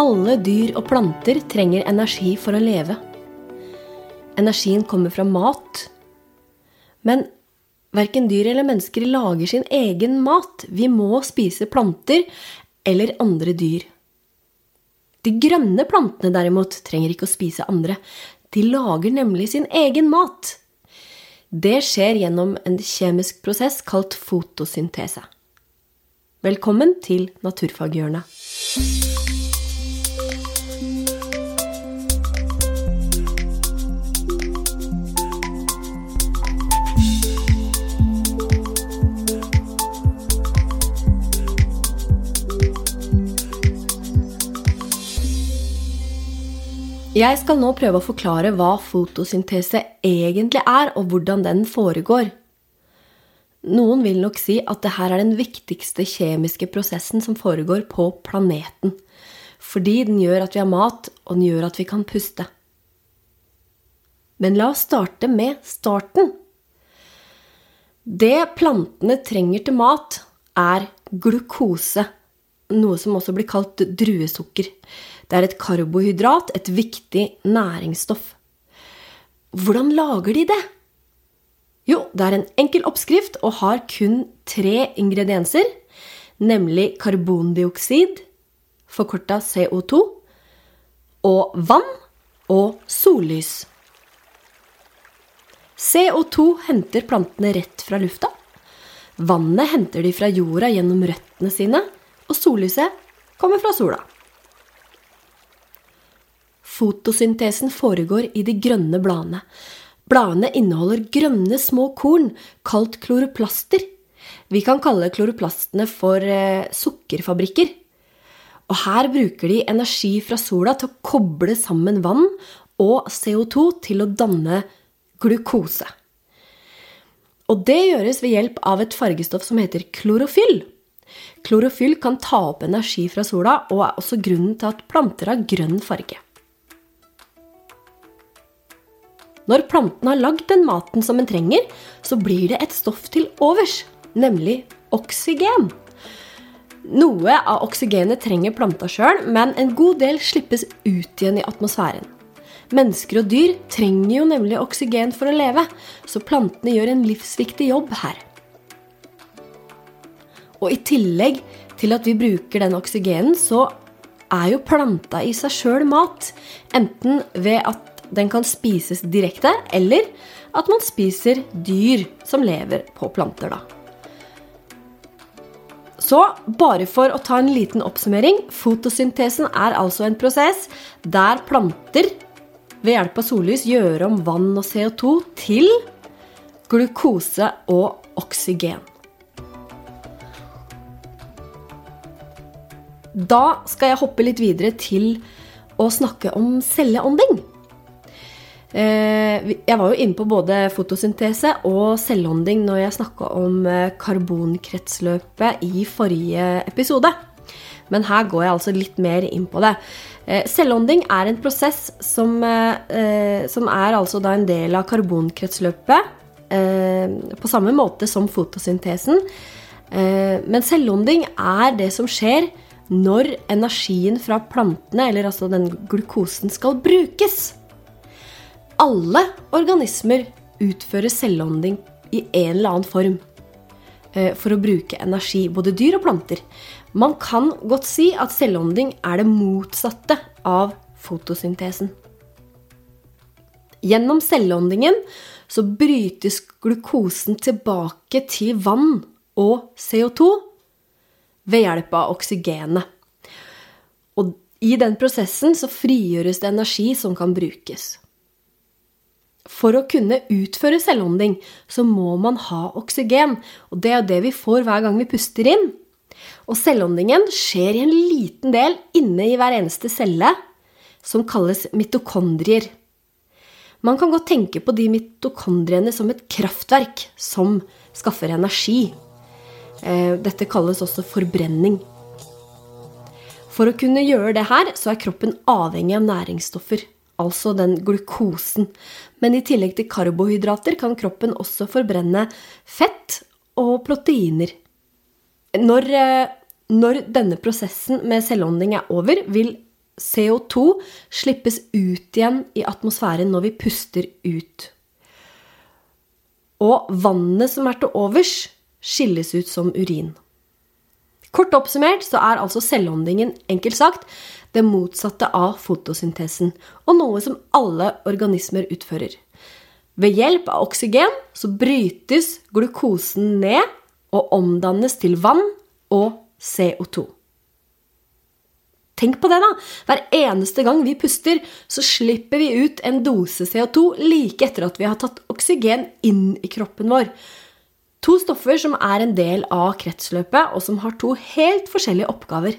Alle dyr og planter trenger energi for å leve. Energien kommer fra mat. Men verken dyr eller mennesker lager sin egen mat. Vi må spise planter eller andre dyr. De grønne plantene derimot trenger ikke å spise andre. De lager nemlig sin egen mat. Det skjer gjennom en kjemisk prosess kalt fotosyntese. Velkommen til Naturfaghjørnet. Jeg skal nå prøve å forklare hva fotosyntese egentlig er, og hvordan den foregår. Noen vil nok si at dette er den viktigste kjemiske prosessen som foregår på planeten. Fordi den gjør at vi har mat, og den gjør at vi kan puste. Men la oss starte med starten. Det plantene trenger til mat, er glukose, noe som også blir kalt druesukker. Det er et karbohydrat, et viktig næringsstoff. Hvordan lager de det? Jo, det er en enkel oppskrift og har kun tre ingredienser, nemlig karbondioksid, forkorta CO2, og vann og sollys. CO2 henter plantene rett fra lufta. Vannet henter de fra jorda gjennom røttene sine, og sollyset kommer fra sola. Fotosyntesen foregår i de grønne bladene. Bladene inneholder grønne små korn, kalt kloroplaster. Vi kan kalle kloroplastene for eh, sukkerfabrikker. Og her bruker de energi fra sola til å koble sammen vann og CO2 til å danne glukose. Og det gjøres ved hjelp av et fargestoff som heter klorofyll. Klorofyll kan ta opp energi fra sola, og er også grunnen til at planter har grønn farge. Når planten har lagd den maten som en trenger, så blir det et stoff til overs, nemlig oksygen. Noe av oksygenet trenger planta sjøl, men en god del slippes ut igjen i atmosfæren. Mennesker og dyr trenger jo nemlig oksygen for å leve, så plantene gjør en livsviktig jobb her. Og i tillegg til at vi bruker den oksygenen, så er jo planta i seg sjøl mat. Enten ved at den kan spises direkte, eller at man spiser dyr som lever på planter, da. Så bare for å ta en liten oppsummering. Fotosyntesen er altså en prosess der planter ved hjelp av sollys gjør om vann og CO2 til glukose og oksygen. Da skal jeg hoppe litt videre til å snakke om celleånding. Eh, jeg var jo inne på både fotosyntese og selvånding når jeg snakka om eh, karbonkretsløpet i forrige episode. Men her går jeg altså litt mer inn på det. Eh, selvånding er en prosess som, som er altså en del av karbonkretsløpet på samme måte som fotosyntesen. Men selvånding er det som skjer når energien fra plantene, eller altså den glukosen, skal brukes alle organismer utfører selvånding i en eller annen form eh, for å bruke energi, både dyr og planter. Man kan godt si at selvånding er det motsatte av fotosyntesen. Gjennom selvåndingen så brytes glukosen tilbake til vann og CO2 ved hjelp av oksygenet. Og i den prosessen så frigjøres det energi som kan brukes. For å kunne utføre selvånding så må man ha oksygen, og det er det vi får hver gang vi puster inn. Og selvåndingen skjer i en liten del inne i hver eneste celle, som kalles mitokondrier. Man kan godt tenke på de mitokondriene som et kraftverk som skaffer energi. Eh, dette kalles også forbrenning. For å kunne gjøre det her, så er kroppen avhengig av næringsstoffer altså den glukosen. Men i tillegg til karbohydrater kan kroppen også forbrenne fett og proteiner. Når, eh, når denne prosessen med selvånding er over, vil CO2 slippes ut igjen i atmosfæren når vi puster ut. Og vannet som er til overs, skilles ut som urin. Kort oppsummert så er altså selvåndingen enkelt sagt det motsatte av fotosyntesen, og noe som alle organismer utfører. Ved hjelp av oksygen så brytes glukosen ned og omdannes til vann og CO2. Tenk på det, da! Hver eneste gang vi puster, så slipper vi ut en dose CO2 like etter at vi har tatt oksygen inn i kroppen vår. To stoffer som er en del av kretsløpet, og som har to helt forskjellige oppgaver.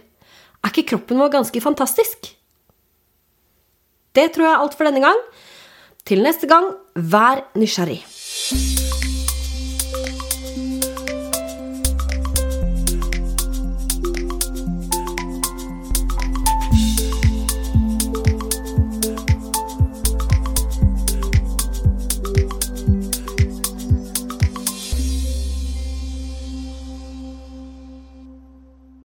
Er ikke kroppen vår ganske fantastisk? Det tror jeg er alt for denne gang. Til neste gang, vær nysgjerrig.